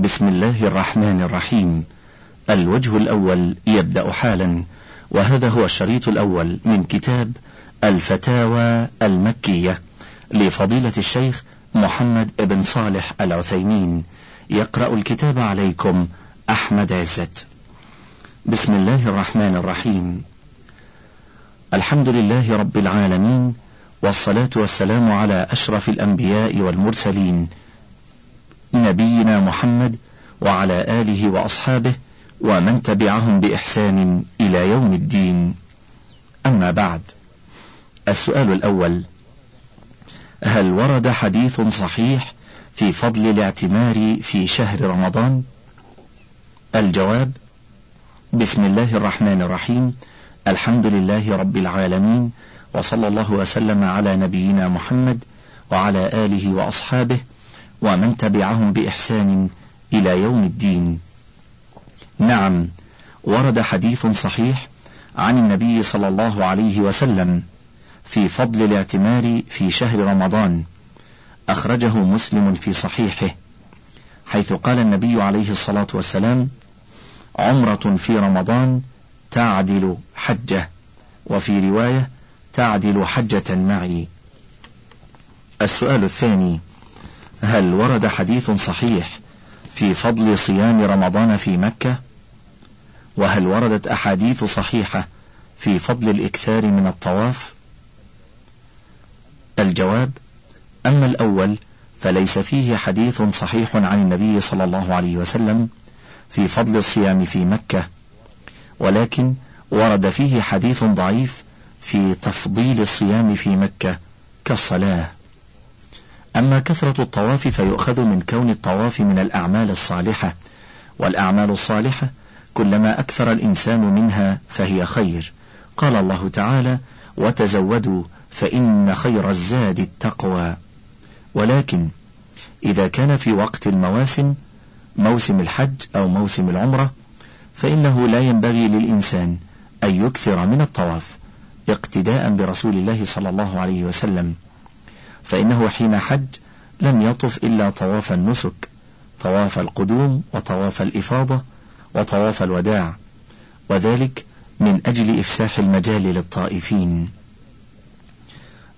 بسم الله الرحمن الرحيم. الوجه الأول يبدأ حالا وهذا هو الشريط الأول من كتاب الفتاوى المكية لفضيلة الشيخ محمد بن صالح العثيمين. يقرأ الكتاب عليكم أحمد عزت. بسم الله الرحمن الرحيم. الحمد لله رب العالمين والصلاة والسلام على أشرف الأنبياء والمرسلين نبينا محمد وعلى آله وأصحابه ومن تبعهم بإحسان إلى يوم الدين. أما بعد السؤال الأول هل ورد حديث صحيح في فضل الاعتمار في شهر رمضان؟ الجواب بسم الله الرحمن الرحيم الحمد لله رب العالمين وصلى الله وسلم على نبينا محمد وعلى آله وأصحابه ومن تبعهم بإحسان إلى يوم الدين. نعم، ورد حديث صحيح عن النبي صلى الله عليه وسلم في فضل الاعتمار في شهر رمضان، أخرجه مسلم في صحيحه، حيث قال النبي عليه الصلاة والسلام: عمرة في رمضان تعدل حجة، وفي رواية تعدل حجة معي. السؤال الثاني: هل ورد حديث صحيح في فضل صيام رمضان في مكة؟ وهل وردت أحاديث صحيحة في فضل الإكثار من الطواف؟ الجواب: أما الأول فليس فيه حديث صحيح عن النبي صلى الله عليه وسلم في فضل الصيام في مكة، ولكن ورد فيه حديث ضعيف في تفضيل الصيام في مكة كالصلاة. أما كثرة الطواف فيؤخذ من كون الطواف من الأعمال الصالحة، والأعمال الصالحة كلما أكثر الإنسان منها فهي خير. قال الله تعالى: وتزودوا فإن خير الزاد التقوى. ولكن إذا كان في وقت المواسم موسم الحج أو موسم العمرة فإنه لا ينبغي للإنسان أن يكثر من الطواف اقتداء برسول الله صلى الله عليه وسلم فإنه حين حج لم يطف إلا طواف النسك طواف القدوم وطواف الإفاضة وطواف الوداع وذلك من أجل إفساح المجال للطائفين.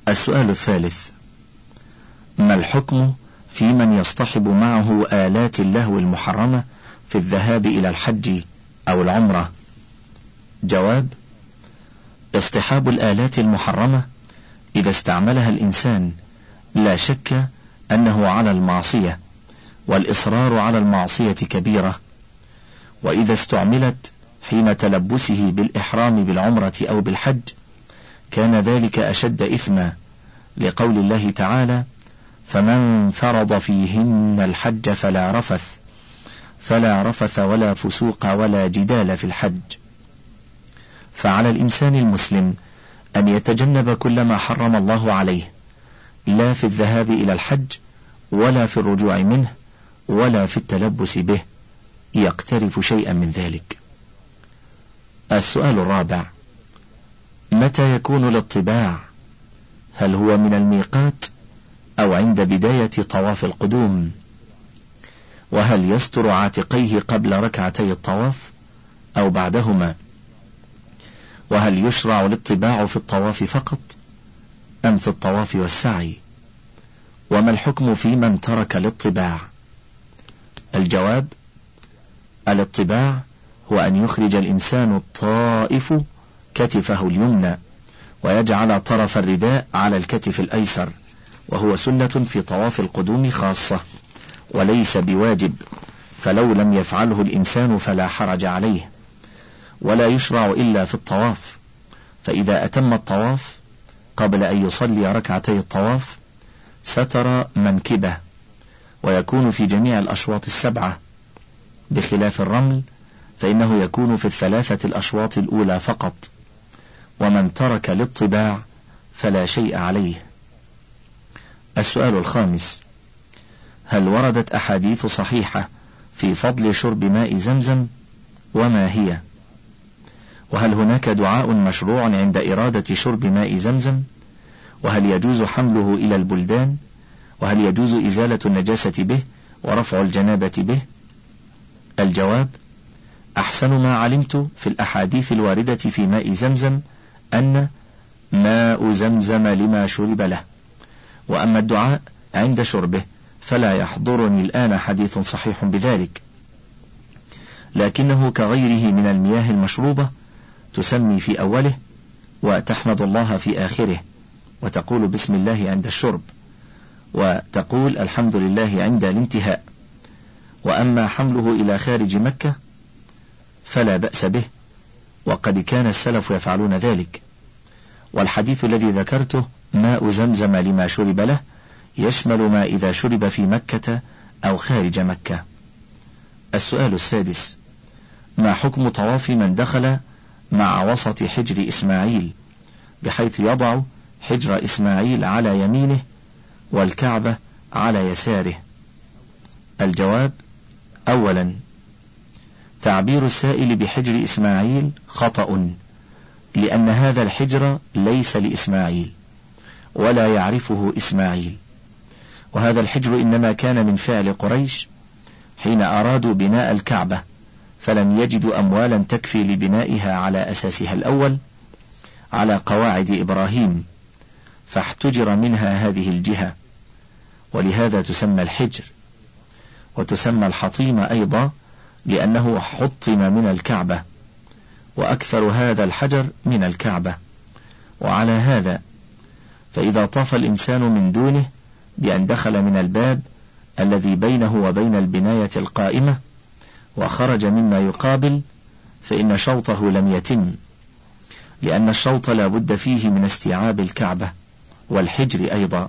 السؤال الثالث ما الحكم في من يصطحب معه آلات اللهو المحرمة في الذهاب إلى الحج أو العمرة؟ جواب اصطحاب الآلات المحرمة إذا استعملها الإنسان لا شك أنه على المعصية والإصرار على المعصية كبيرة. وإذا استعملت حين تلبسه بالإحرام بالعمرة أو بالحج كان ذلك أشد إثما لقول الله تعالى فمن فرض فيهن الحج فلا رفث فلا رفث ولا فسوق ولا جدال في الحج. فعلى الإنسان المسلم أن يتجنب كل ما حرم الله عليه لا في الذهاب إلى الحج ولا في الرجوع منه ولا في التلبس به. يقترف شيئا من ذلك. السؤال الرابع متى يكون الاطباع؟ هل هو من الميقات أو عند بداية طواف القدوم؟ وهل يستر عاتقيه قبل ركعتي الطواف أو بعدهما؟ وهل يشرع الاطباع في الطواف فقط؟ أم في الطواف والسعي؟ وما الحكم في من ترك الاطباع؟ الجواب الاطباع هو أن يخرج الإنسان الطائف كتفه اليمنى ويجعل طرف الرداء على الكتف الأيسر وهو سنة في طواف القدوم خاصة وليس بواجب فلو لم يفعله الإنسان فلا حرج عليه ولا يشرع إلا في الطواف فإذا أتم الطواف قبل أن يصلي ركعتي الطواف ستر منكبه ويكون في جميع الأشواط السبعة. بخلاف الرمل فإنه يكون في الثلاثة الأشواط الأولى فقط. ومن ترك الاطباع فلا شيء عليه. السؤال الخامس. هل وردت أحاديث صحيحة في فضل شرب ماء زمزم؟ وما هي؟ وهل هناك دعاء مشروع عند إرادة شرب ماء زمزم؟ وهل يجوز حمله إلى البلدان؟ وهل يجوز إزالة النجاسة به ورفع الجنابة به؟ الجواب أحسن ما علمت في الأحاديث الواردة في ماء زمزم أن ماء زمزم لما شرب له. وأما الدعاء عند شربه فلا يحضرني الآن حديث صحيح بذلك. لكنه كغيره من المياه المشروبة تسمي في أوله وتحمد الله في آخره وتقول بسم الله عند الشرب وتقول الحمد لله عند الانتهاء وأما حمله إلى خارج مكة فلا بأس به وقد كان السلف يفعلون ذلك والحديث الذي ذكرته ماء زمزم لما شرب له يشمل ما إذا شرب في مكة أو خارج مكة. السؤال السادس ما حكم طواف من دخل مع وسط حجر إسماعيل بحيث يضع حجر إسماعيل على يمينه والكعبة على يساره. الجواب أولا تعبير السائل بحجر إسماعيل خطأ لأن هذا الحجر ليس لإسماعيل ولا يعرفه إسماعيل. وهذا الحجر إنما كان من فعل قريش حين أرادوا بناء الكعبة. فلم يجدوا أموالا تكفي لبنائها على أساسها الأول على قواعد إبراهيم فاحتجر منها هذه الجهة. ولهذا تسمى الحجر وتسمى الحطيمة أيضا لأنه حطم من الكعبة وأكثر هذا الحجر من الكعبة. وعلى هذا فإذا طاف الإنسان من دونه بأن دخل من الباب الذي بينه وبين البناية القائمة وخرج مما يقابل فإن شوطه لم يتم لأن الشوط لا بد فيه من استيعاب الكعبة والحجر أيضا.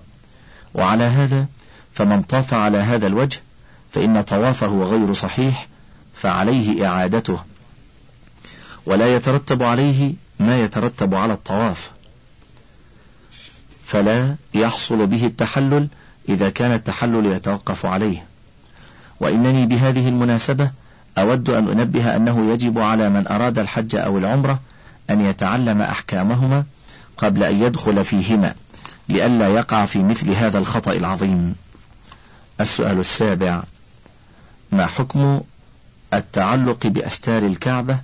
وعلى هذا فمن طاف على هذا الوجه فإن طوافه غير صحيح فعليه إعادته. ولا يترتب عليه ما يترتب على الطواف. فلا يحصل به التحلل إذا كان التحلل يتوقف عليه. وإنني بهذه المناسبة أود أن أنبه أنه يجب على من أراد الحج أو العمرة أن يتعلم أحكامهما قبل أن يدخل فيهما لئلا يقع في مثل هذا الخطأ العظيم. السؤال السابع: ما حكم التعلق بأستار الكعبة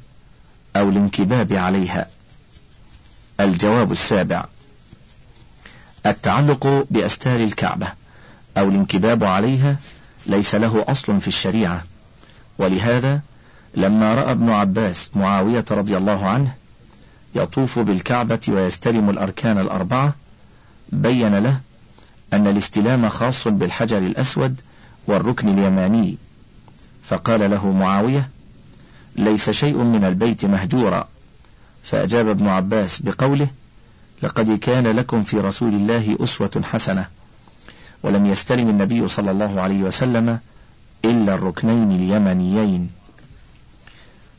أو الانكباب عليها؟ الجواب السابع: التعلق بأستار الكعبة أو الانكباب عليها ليس له أصل في الشريعة، ولهذا لما رأى ابن عباس معاوية رضي الله عنه يطوف بالكعبة ويستلم الأركان الأربعة بين له أن الاستلام خاص بالحجر الأسود والركن اليماني. فقال له معاوية ليس شيء من البيت مهجورا فأجاب ابن عباس بقوله لقد كان لكم في رسول الله أسوة حسنة ولم يستلم النبي صلى الله عليه وسلم إلا الركنين اليمنيين.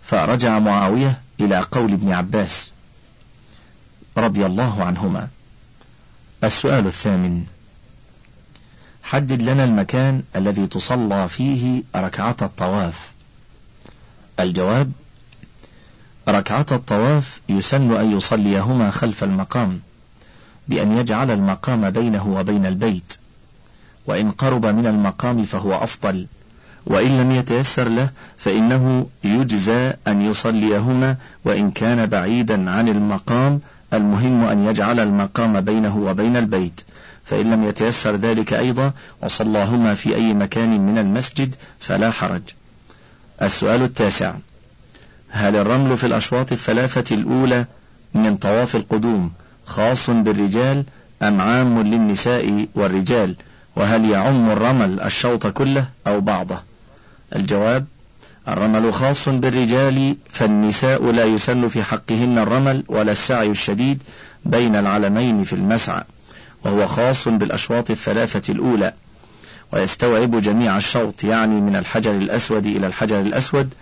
فرجع معاوية إلى قول ابن عباس رضي الله عنهما. السؤال الثامن. حدد لنا المكان الذي تصلى فيه ركعة الطواف. الجواب ركعة الطواف يسن أن يصليهما خلف المقام بأن يجعل المقام بينه وبين البيت وإن قرب من المقام فهو أفضل. وإن لم يتيسر له فإنه يجزى أن يصليهما وإن كان بعيدا عن المقام المهم أن يجعل المقام بينه وبين البيت. فإن لم يتيسر ذلك أيضا وصلاهما في أي مكان من المسجد فلا حرج. السؤال التاسع. هل الرمل في الأشواط الثلاثة الأولى من طواف القدوم خاص بالرجال أم عام للنساء والرجال؟ وهل يعم الرمل الشوط كله أو بعضه؟ الجواب الرمل خاص بالرجال فالنساء لا يسن في حقهن الرمل ولا السعي الشديد بين العلمين في المسعى وهو خاص بالأشواط الثلاثة الأولى ويستوعب جميع الشوط يعني من الحجر الأسود إلى الحجر الأسود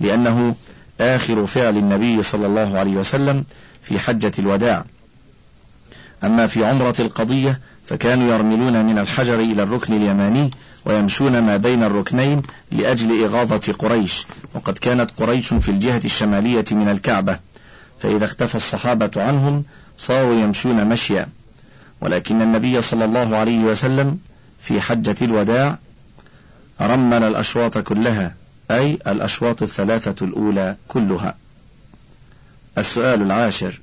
لأنه آخر فعل النبي صلى الله عليه وسلم في حجة الوداع. أما في عمرة القضية فكانوا يرملون من الحجر إلى الركن اليماني ويمشون ما بين الركنين لأجل إغاظة قريش وقد كانت قريش في الجهة الشمالية من الكعبة. فإذا اختفى الصحابة عنهم صاروا يمشون مشيا. ولكن النبي صلى الله عليه وسلم في حجة الوداع رمل الأشواط كلها أي الأشواط الثلاثة الأولى كلها. السؤال العاشر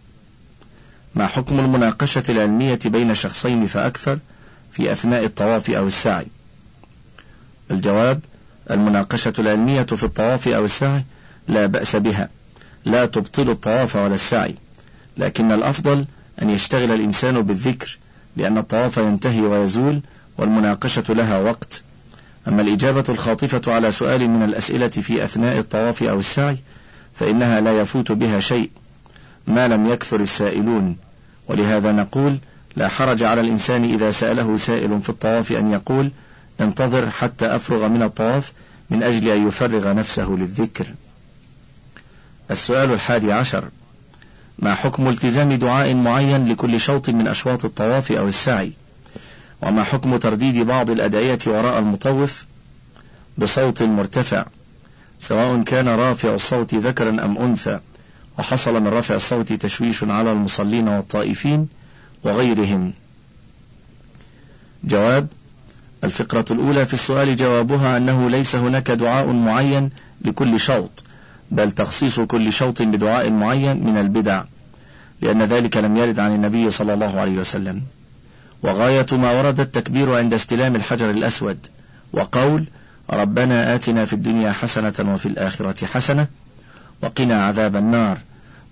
ما حكم المناقشة العلمية بين شخصين فأكثر في أثناء الطواف أو السعي؟ الجواب المناقشة العلمية في الطواف أو السعي لا بأس بها لا تبطل الطواف ولا السعي لكن الأفضل أن يشتغل الإنسان بالذكر لأن الطواف ينتهي ويزول والمناقشة لها وقت. أما الإجابة الخاطفة على سؤال من الأسئلة في أثناء الطواف أو السعي فإنها لا يفوت بها شيء. ما لم يكثر السائلون. ولهذا نقول لا حرج على الإنسان إذا سأله سائل في الطواف أن يقول انتظر حتى أفرغ من الطواف من أجل أن يفرغ نفسه للذكر السؤال الحادي عشر ما حكم التزام دعاء معين لكل شوط من أشواط الطواف أو السعي؟ وما حكم ترديد بعض الأدعية وراء المطوف؟ بصوت مرتفع سواء كان رافع الصوت ذكرا أم أنثى. وحصل من رفع الصوت تشويش على المصلين والطائفين وغيرهم. جواب الفقرة الأولى في السؤال جوابها أنه ليس هناك دعاء معين لكل شوط بل تخصيص كل شوط بدعاء معين من البدع لأن ذلك لم يرد عن النبي صلى الله عليه وسلم. وغاية ما ورد التكبير عند استلام الحجر الأسود وقول ربنا آتنا في الدنيا حسنة وفي الآخرة حسنة وقنا عذاب النار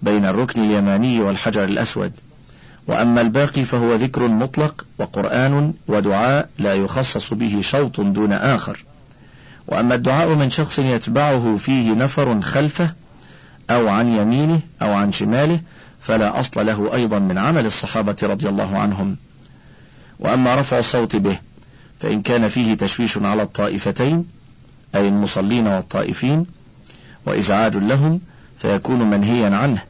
بين الركن اليماني والحجر الأسود. وأما الباقي فهو ذكر مطلق وقرآن ودعاء لا يخصص به شوط دون آخر. وأما الدعاء من شخص يتبعه فيه نفر خلفه أو عن يمينه أو عن شماله فلا أصل له أيضا من عمل الصحابة رضي الله عنهم. وأما رفع الصوت به فإن كان فيه تشويش على الطائفتين أي المصلين والطائفين وإزعاج لهم فيكون منهيا عنه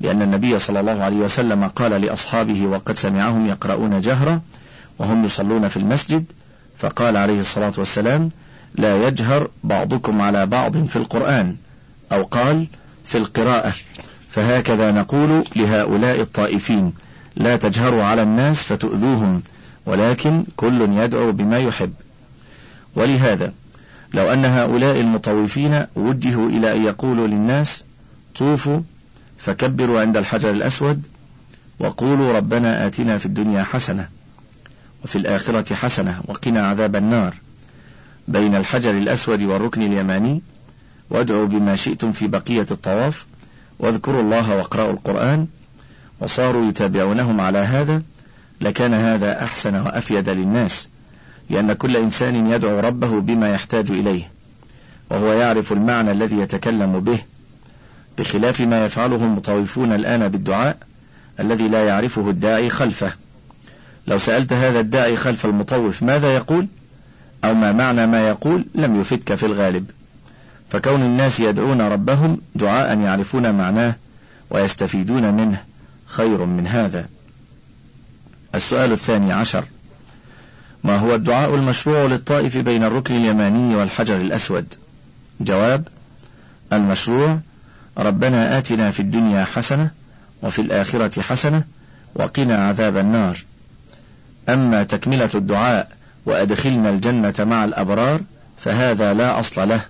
لأن النبي صلى الله عليه وسلم قال لأصحابه وقد سمعهم يقرؤون جهرا وهم يصلون في المسجد فقال عليه الصلاة والسلام لا يجهر بعضكم على بعض في القرآن أو قال في القراءة فهكذا نقول لهؤلاء الطائفين لا تجهروا على الناس فتؤذوهم ولكن كل يدعو بما يحب ولهذا لو أن هؤلاء المطوفين وجهوا إلى أن يقولوا للناس طوفوا فكبروا عند الحجر الأسود وقولوا ربنا آتنا في الدنيا حسنة وفي الآخرة حسنة وقنا عذاب النار. بين الحجر الأسود والركن اليماني وادعوا بما شئتم في بقية الطواف واذكروا الله واقرأوا القرآن وصاروا يتابعونهم على هذا لكان هذا أحسن وأفيد للناس. لأن كل إنسان يدعو ربه بما يحتاج إليه وهو يعرف المعنى الذي يتكلم به بخلاف ما يفعله المطوفون الآن بالدعاء الذي لا يعرفه الداعي خلفه. لو سألت هذا الداعي خلف المطوف ماذا يقول؟ أو ما معنى ما يقول؟ لم يفدك في الغالب. فكون الناس يدعون ربهم دعاء يعرفون معناه ويستفيدون منه خير من هذا. السؤال الثاني عشر. ما هو الدعاء المشروع للطائف بين الركن اليماني والحجر الأسود؟ جواب المشروع ربنا آتنا في الدنيا حسنة وفي الآخرة حسنة وقنا عذاب النار. أما تكملة الدعاء وأدخلنا الجنة مع الأبرار فهذا لا أصل له.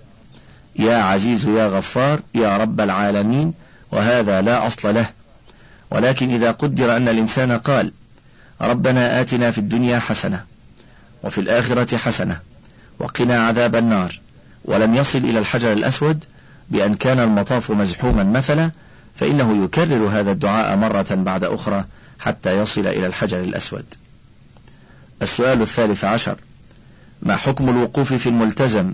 يا عزيز يا غفار يا رب العالمين وهذا لا أصل له. ولكن إذا قدر أن الإنسان قال ربنا آتنا في الدنيا حسنة وفي الآخرة حسنة. وقنا عذاب النار. ولم يصل إلى الحجر الأسود بأن كان المطاف مزحوما مثلا فإنه يكرر هذا الدعاء مرة بعد أخرى حتى يصل إلى الحجر الأسود. السؤال الثالث عشر. ما حكم الوقوف في الملتزم؟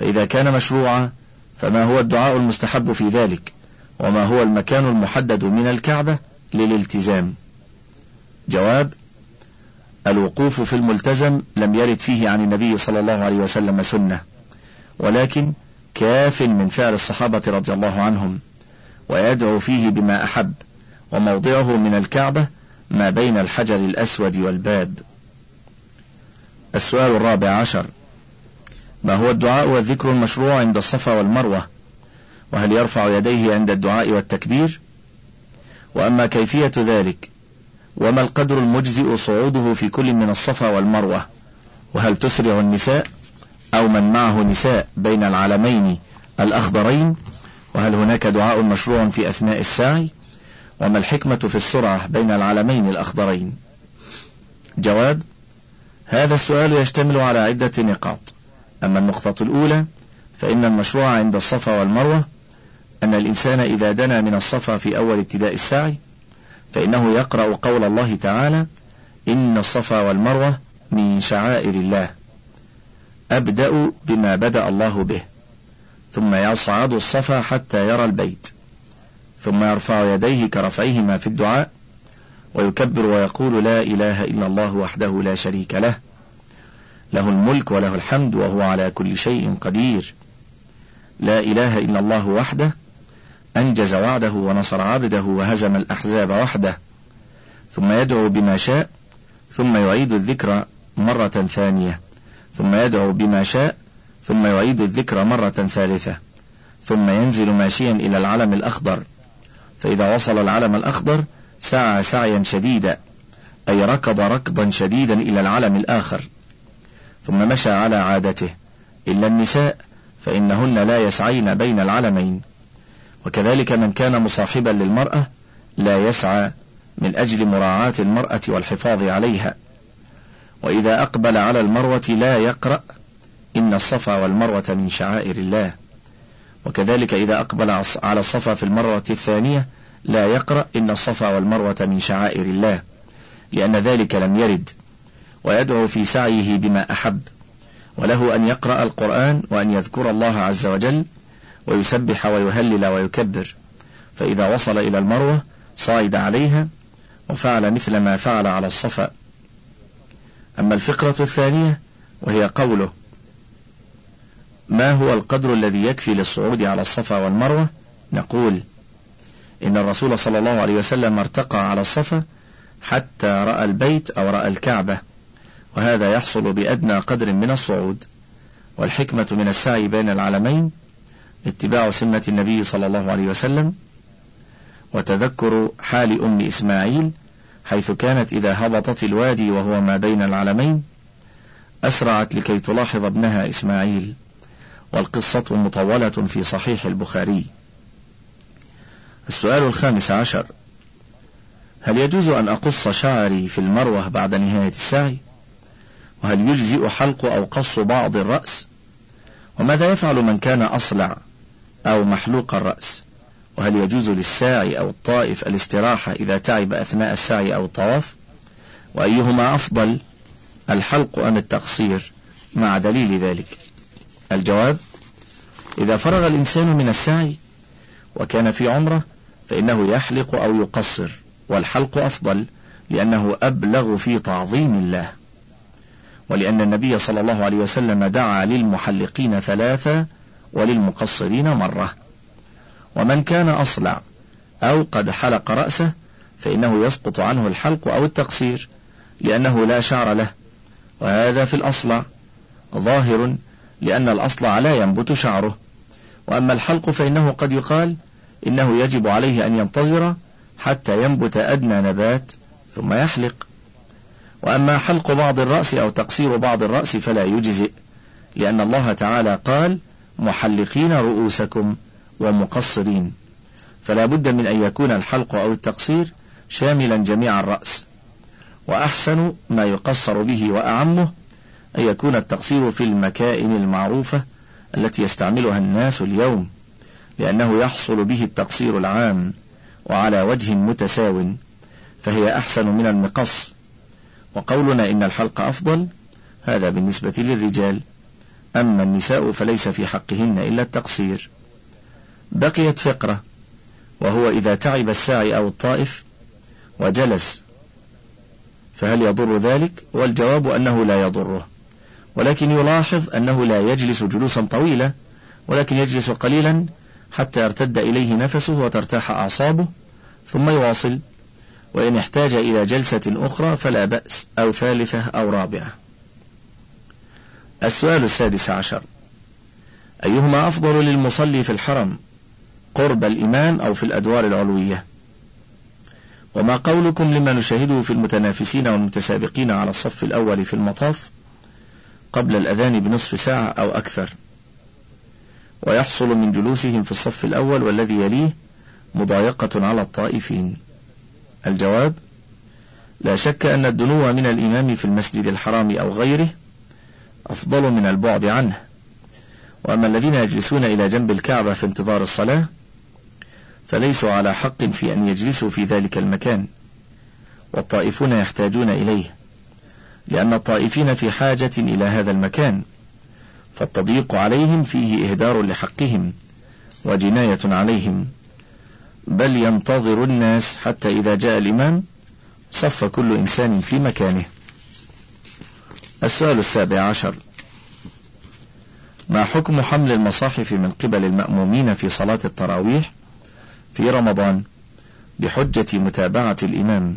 فإذا كان مشروعا فما هو الدعاء المستحب في ذلك؟ وما هو المكان المحدد من الكعبة للالتزام؟ جواب الوقوف في الملتزم لم يرد فيه عن النبي صلى الله عليه وسلم سنة ولكن كاف من فعل الصحابة رضي الله عنهم ويدعو فيه بما أحب وموضعه من الكعبة ما بين الحجر الأسود والباب. السؤال الرابع عشر. ما هو الدعاء والذكر المشروع عند الصفا والمروة؟ وهل يرفع يديه عند الدعاء والتكبير؟ وأما كيفية ذلك وما القدر المجزئ صعوده في كل من الصفا والمروة؟ وهل تسرع النساء أو من معه نساء بين العلمين الأخضرين؟ وهل هناك دعاء مشروع في أثناء السعي؟ وما الحكمة في السرعة بين العلمين الأخضرين؟ جواب هذا السؤال يشتمل على عدة نقاط. أما النقطة الأولى فإن المشروع عند الصفا والمروة أن الإنسان إذا دنا من الصفا في أول ابتداء السعي فإنه يقرأ قول الله تعالى إن الصفا والمروة من شعائر الله. أبدأ بما بدأ الله به. ثم يصعد الصفا حتى يرى البيت. ثم يرفع يديه كرفعهما في الدعاء. ويكبر ويقول لا إله إلا الله وحده لا شريك له. له الملك وله الحمد وهو على كل شيء قدير. لا إله إلا الله وحده أنجز وعده ونصر عبده وهزم الأحزاب وحده ثم يدعو بما شاء ثم يعيد الذكر مرة ثانية ثم يدعو بما شاء ثم يعيد الذكر مرة ثالثة ثم ينزل ماشيا إلى العلم الأخضر فإذا وصل العلم الأخضر سعى سعيا شديدا أي ركض ركضا شديدا إلى العلم الآخر ثم مشى على عادته إلا النساء فإنهن لا يسعين بين العلمين. وكذلك من كان مصاحبا للمرأة لا يسعى من أجل مراعاة المرأة والحفاظ عليها. وإذا أقبل على المروة لا يقرأ إن الصفا والمروة من شعائر الله. وكذلك إذا أقبل على الصفا في المروة الثانية لا يقرأ إن الصفا والمروة من شعائر الله لأن ذلك لم يرد. ويدعو في سعيه بما أحب وله أن يقرأ القرآن وأن يذكر الله عز وجل ويسبح ويهلل ويكبر. فإذا وصل إلى المروة صعد عليها وفعل مثل ما فعل على الصفا. أما الفقرة الثانية وهي قوله ما هو القدر الذي يكفي للصعود على الصفا والمروة؟ نقول إن الرسول صلى الله عليه وسلم ارتقى على الصفا حتى رأى البيت أو رأى الكعبة وهذا يحصل بأدنى قدر من الصعود. والحكمة من السعي بين العالمين اتباع سنة النبي صلى الله عليه وسلم وتذكر حال أم إسماعيل حيث كانت إذا هبطت الوادي وهو ما بين العلمين أسرعت لكي تلاحظ ابنها إسماعيل والقصة مطولة في صحيح البخاري. السؤال الخامس عشر. هل يجوز أن أقص شعري في المروة بعد نهاية السعي؟ وهل يجزئ حلق أو قص بعض الرأس؟ وماذا يفعل من كان أصلع؟ أو محلوق الرأس. وهل يجوز للساعي أو الطائف الاستراحة إذا تعب أثناء السعي أو الطواف؟ وأيهما أفضل؟ الحلق أم التقصير؟ مع دليل ذلك. الجواب إذا فرغ الإنسان من السعي وكان في عمرة فإنه يحلق أو يقصر. والحلق أفضل لأنه أبلغ في تعظيم الله. ولأن النبي صلى الله عليه وسلم دعا للمحلقين ثلاثة وللمقصرين مرة. ومن كان أصلع أو قد حلق رأسه فإنه يسقط عنه الحلق أو التقصير لأنه لا شعر له. وهذا في الأصلع. ظاهر لأن الأصلع لا ينبت شعره. وأما الحلق فإنه قد يقال إنه يجب عليه أن ينتظر حتى ينبت أدنى نبات ثم يحلق. وأما حلق بعض الرأس أو تقصير بعض الرأس فلا يجزئ لأن الله تعالى قال محلقين رؤوسكم ومقصرين. فلا بد من أن يكون الحلق أو التقصير شاملا جميع الرأس. وأحسن ما يقصر به وأعمه أن يكون التقصير في المكائن المعروفة التي يستعملها الناس اليوم لأنه يحصل به التقصير العام وعلى وجه متساو فهي أحسن من المقص. وقولنا إن الحلق أفضل هذا بالنسبة للرجال. أما النساء فليس في حقهن إلا التقصير. بقيت فقرة وهو إذا تعب الساعي أو الطائف وجلس فهل يضر ذلك؟ والجواب أنه لا يضره. ولكن يلاحظ أنه لا يجلس جلوسا طويلة ولكن يجلس قليلا حتى يرتد إليه نفسه وترتاح أعصابه ثم يواصل. وإن احتاج إلى جلسة أخرى فلا بأس أو ثالثة أو رابعة. السؤال السادس عشر. أيهما أفضل للمصلي في الحرم قرب الإمام أو في الأدوار العلوية؟ وما قولكم لما نشاهده في المتنافسين والمتسابقين على الصف الأول في المطاف قبل الأذان بنصف ساعة أو أكثر؟ ويحصل من جلوسهم في الصف الأول والذي يليه مضايقة على الطائفين. الجواب لا شك أن الدنو من الإمام في المسجد الحرام أو غيره أفضل من البعد عنه. وأما الذين يجلسون إلى جنب الكعبة في انتظار الصلاة فليسوا على حق في أن يجلسوا في ذلك المكان. والطائفون يحتاجون إليه لأن الطائفين في حاجة إلى هذا المكان فالتضييق عليهم فيه إهدار لحقهم وجناية عليهم. بل ينتظر الناس حتى إذا جاء الإمام صف كل إنسان في مكانه. السؤال السابع عشر. ما حكم حمل المصاحف من قبل المأمومين في صلاة التراويح في رمضان بحجة متابعة الإمام؟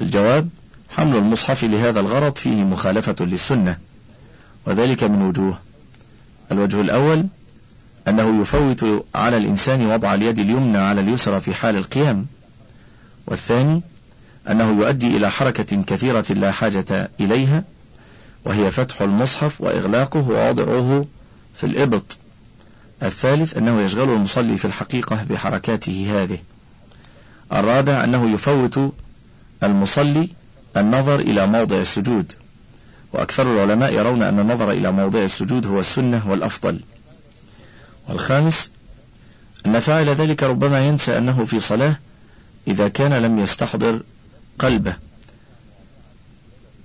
الجواب حمل المصحف لهذا الغرض فيه مخالفة للسنة وذلك من وجوه. الوجه الأول أنه يفوت على الإنسان وضع اليد اليمنى على اليسرى في حال القيام والثاني أنه يؤدي إلى حركة كثيرة لا حاجة إليها وهي فتح المصحف وإغلاقه ووضعه في الإبط. الثالث أنه يشغل المصلي في الحقيقة بحركاته هذه. الرابع أنه يفوت المصلي النظر إلى موضع السجود. وأكثر العلماء يرون أن النظر إلى موضع السجود هو السنة والأفضل. والخامس أن فاعل ذلك ربما ينسى أنه في صلاة إذا كان لم يستحضر قلبه.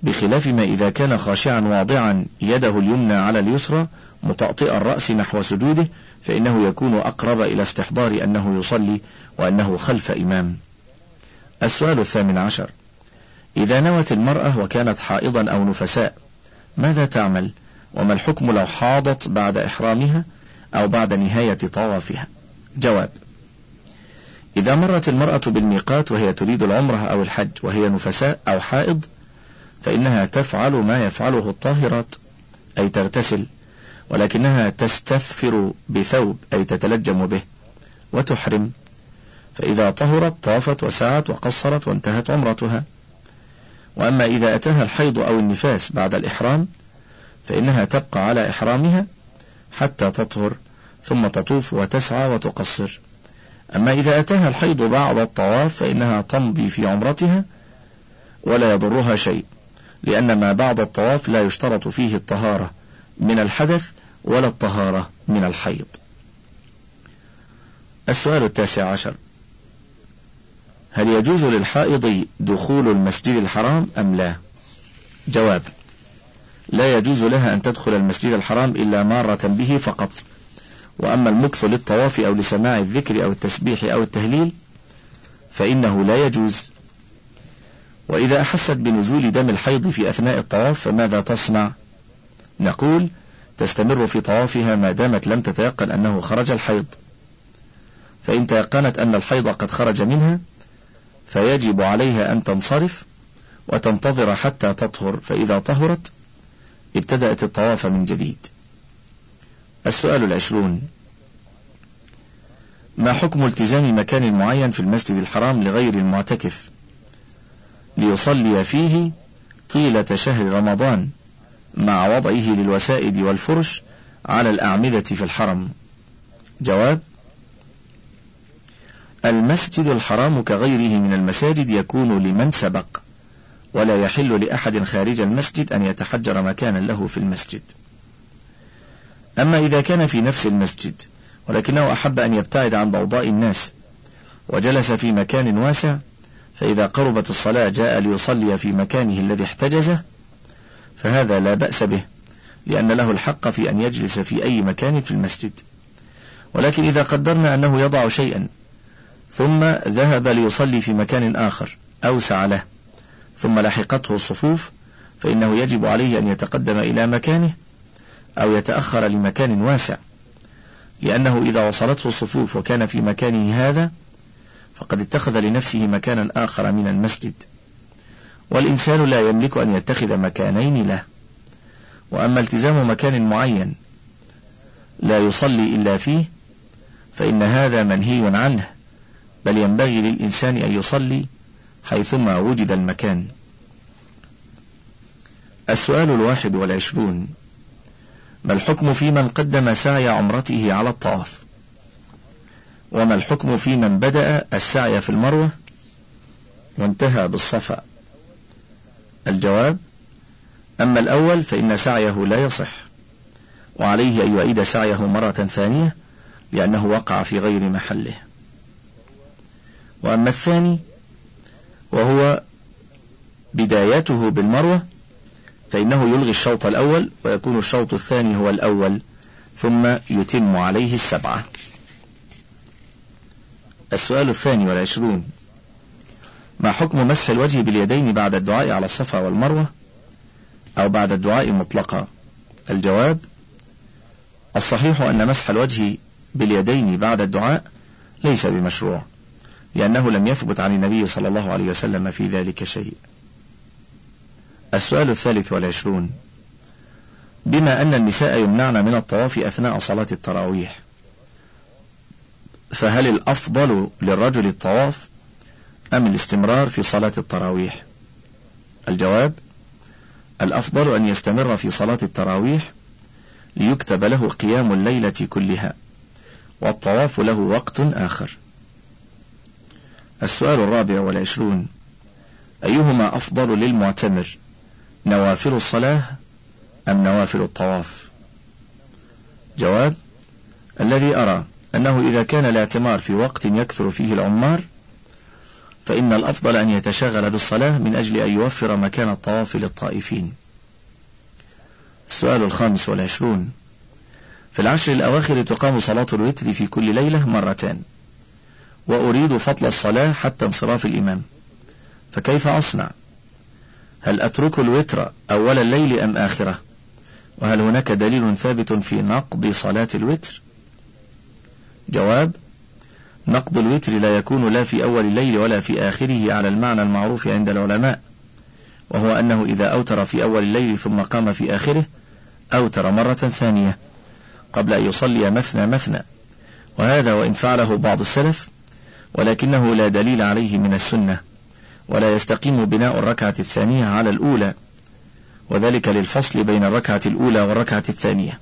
بخلاف ما إذا كان خاشعا واضعا يده اليمنى على اليسرى مطأطئ الرأس نحو سجوده فإنه يكون أقرب إلى استحضار أنه يصلي وأنه خلف إمام. السؤال الثامن عشر. إذا نوت المرأة وكانت حائضا أو نفساء ماذا تعمل؟ وما الحكم لو حاضت بعد إحرامها أو بعد نهاية طوافها؟ جواب إذا مرت المرأة بالميقات وهي تريد العمرة أو الحج وهي نفساء أو حائض فإنها تفعل ما يفعله الطاهرات أي تغتسل ولكنها تستثفر بثوب أي تتلجم به وتحرم. فإذا طهرت طافت وسعت وقصرت وانتهت عمرتها. وأما إذا أتاها الحيض أو النفاس بعد الإحرام فإنها تبقى على إحرامها حتى تطهر ثم تطوف وتسعى وتقصر. أما إذا أتاها الحيض بعد الطواف فإنها تمضي في عمرتها ولا يضرها شيء لأن ما بعد الطواف لا يشترط فيه الطهارة من الحدث ولا الطهارة من الحيض. السؤال التاسع عشر. هل يجوز للحائض دخول المسجد الحرام أم لا؟ جواب لا يجوز لها أن تدخل المسجد الحرام إلا مارة به فقط وأما المكث للطواف أو لسماع الذكر أو التسبيح أو التهليل فإنه لا يجوز. وإذا أحست بنزول دم الحيض في أثناء الطواف فماذا تصنع؟ نقول تستمر في طوافها ما دامت لم تتيقن أنه خرج الحيض. فإن تيقنت أن الحيض قد خرج منها فيجب عليها أن تنصرف وتنتظر حتى تطهر. فإذا طهرت ابتدأت الطواف من جديد. السؤال العشرون. ما حكم التزام مكان معين في المسجد الحرام لغير المعتكف؟ ليصلي فيه طيلة شهر رمضان مع وضعه للوسائد والفرش على الأعمدة في الحرم. جواب المسجد الحرام كغيره من المساجد يكون لمن سبق ولا يحل لأحد خارج المسجد أن يتحجر مكانا له في المسجد. أما إذا كان في نفس المسجد ولكنه أحب أن يبتعد عن ضوضاء الناس وجلس في مكان واسع فإذا قربت الصلاة جاء ليصلي في مكانه الذي احتجزه فهذا لا بأس به لأن له الحق في أن يجلس في أي مكان في المسجد. ولكن إذا قدرنا أنه يضع شيئا ثم ذهب ليصلي في مكان آخر أوسع له ثم لحقته الصفوف فإنه يجب عليه أن يتقدم إلى مكانه أو يتأخر لمكان واسع. لأنه إذا وصلته الصفوف وكان في مكانه هذا فقد اتخذ لنفسه مكانا آخر من المسجد. والإنسان لا يملك أن يتخذ مكانين له. وأما التزام مكان معين لا يصلي إلا فيه فإن هذا منهي عنه بل ينبغي للإنسان أن يصلي حيثما وجد المكان. السؤال الواحد والعشرون ما الحكم في من قدم سعي عمرته على الطواف؟ وما الحكم في من بدأ السعي في المروة؟ وانتهى بالصفا. الجواب أما الأول فإن سعيه لا يصح. وعليه أن يعيد سعيه مرة ثانية لأنه وقع في غير محله. وأما الثاني وهو بدايته بالمروة فإنه يلغي الشوط الأول ويكون الشوط الثاني هو الأول ثم يتم عليه السبعة. السؤال الثاني والعشرون. ما حكم مسح الوجه باليدين بعد الدعاء على الصفا والمروة أو بعد الدعاء مطلقا؟ الجواب الصحيح أن مسح الوجه باليدين بعد الدعاء ليس بمشروع لأنه لم يثبت عن النبي صلى الله عليه وسلم في ذلك شيء. السؤال الثالث والعشرون. بما أن النساء يمنعن من الطواف أثناء صلاة التراويح فهل الأفضل للرجل الطواف أم الاستمرار في صلاة التراويح؟ الجواب الأفضل أن يستمر في صلاة التراويح ليكتب له قيام الليلة كلها والطواف له وقت آخر. السؤال الرابع والعشرون أيهما أفضل للمعتمر؟ نوافل الصلاة أم نوافل الطواف؟ جواب الذي أرى أنه إذا كان الاعتمار في وقت يكثر فيه العمار فإن الأفضل أن يتشغل بالصلاة من أجل أن يوفر مكان الطواف للطائفين. السؤال الخامس والعشرون في العشر الأواخر تقام صلاة الوتر في كل ليلة مرتان وأريد فضل الصلاة حتى انصراف الإمام فكيف أصنع؟ هل أترك الوتر أول الليل أم آخرة؟ وهل هناك دليل ثابت في نقض صلاة الوتر؟ جواب نقض الوتر لا يكون لا في أول الليل ولا في آخره على المعنى المعروف عند العلماء وهو أنه إذا أوتر في أول الليل ثم قام في آخره أوتر مرة ثانية قبل أن يصلي مثنى مثنى. وهذا وإن فعله بعض السلف ولكنه لا دليل عليه من السنة. ولا يستقيم بناء الركعة الثانية على الأولى. وذلك للفصل بين الركعة الأولى والركعة الثانية.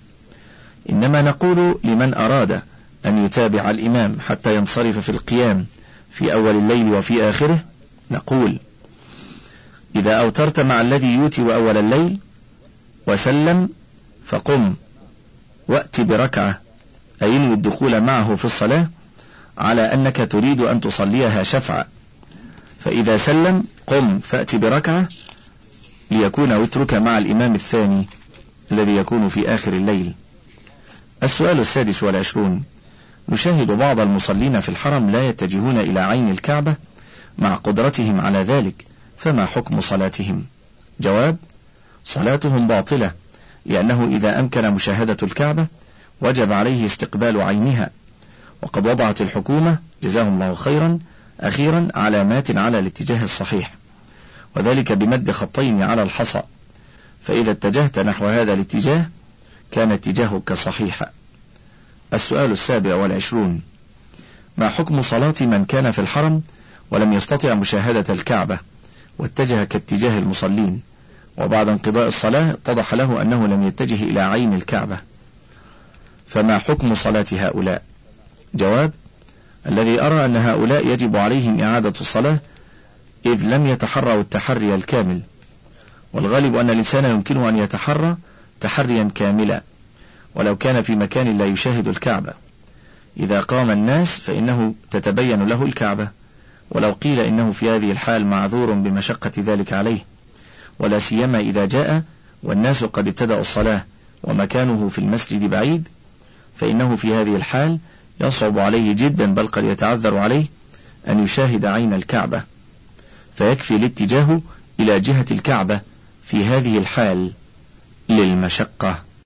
إنما نقول لمن أراد أن يتابع الإمام حتى ينصرف في القيام في أول الليل وفي آخره نقول إذا أوترت مع الذي يوتر أول الليل وسلم فقم وأت بركعة أي الدخول معه في الصلاة على أنك تريد أن تصليها شفعا. فإذا سلم قم فأت بركعة ليكون وترك مع الإمام الثاني الذي يكون في آخر الليل. السؤال السادس والعشرون. نشاهد بعض المصلين في الحرم لا يتجهون إلى عين الكعبة مع قدرتهم على ذلك فما حكم صلاتهم؟ جواب صلاتهم باطلة لأنه إذا أمكن مشاهدة الكعبة وجب عليه استقبال عينها وقد وضعت الحكومة جزاهم الله خيرا أخيرا علامات على الاتجاه الصحيح وذلك بمد خطين على الحصى فإذا اتجهت نحو هذا الاتجاه كان اتجاهك صحيحا. السؤال السابع والعشرون ما حكم صلاة من كان في الحرم ولم يستطع مشاهدة الكعبة واتجه كاتجاه المصلين؟ وبعد انقضاء الصلاة اتضح له أنه لم يتجه إلى عين الكعبة. فما حكم صلاة هؤلاء؟ جواب الذي أرى أن هؤلاء يجب عليهم إعادة الصلاة إذ لم يتحروا التحري الكامل والغالب أن الإنسان يمكنه أن يتحرى تحريا كاملا ولو كان في مكان لا يشاهد الكعبة. إذا قام الناس فإنه تتبين له الكعبة ولو قيل إنه في هذه الحال معذور بمشقة ذلك عليه. ولا سيما إذا جاء والناس قد ابتدأوا الصلاة ومكانه في المسجد بعيد فإنه في هذه الحال يصعب عليه جدا بل قد يتعذر عليه أن يشاهد عين الكعبة فيكفي الاتجاه إلى جهة الكعبة في هذه الحال للمشقة.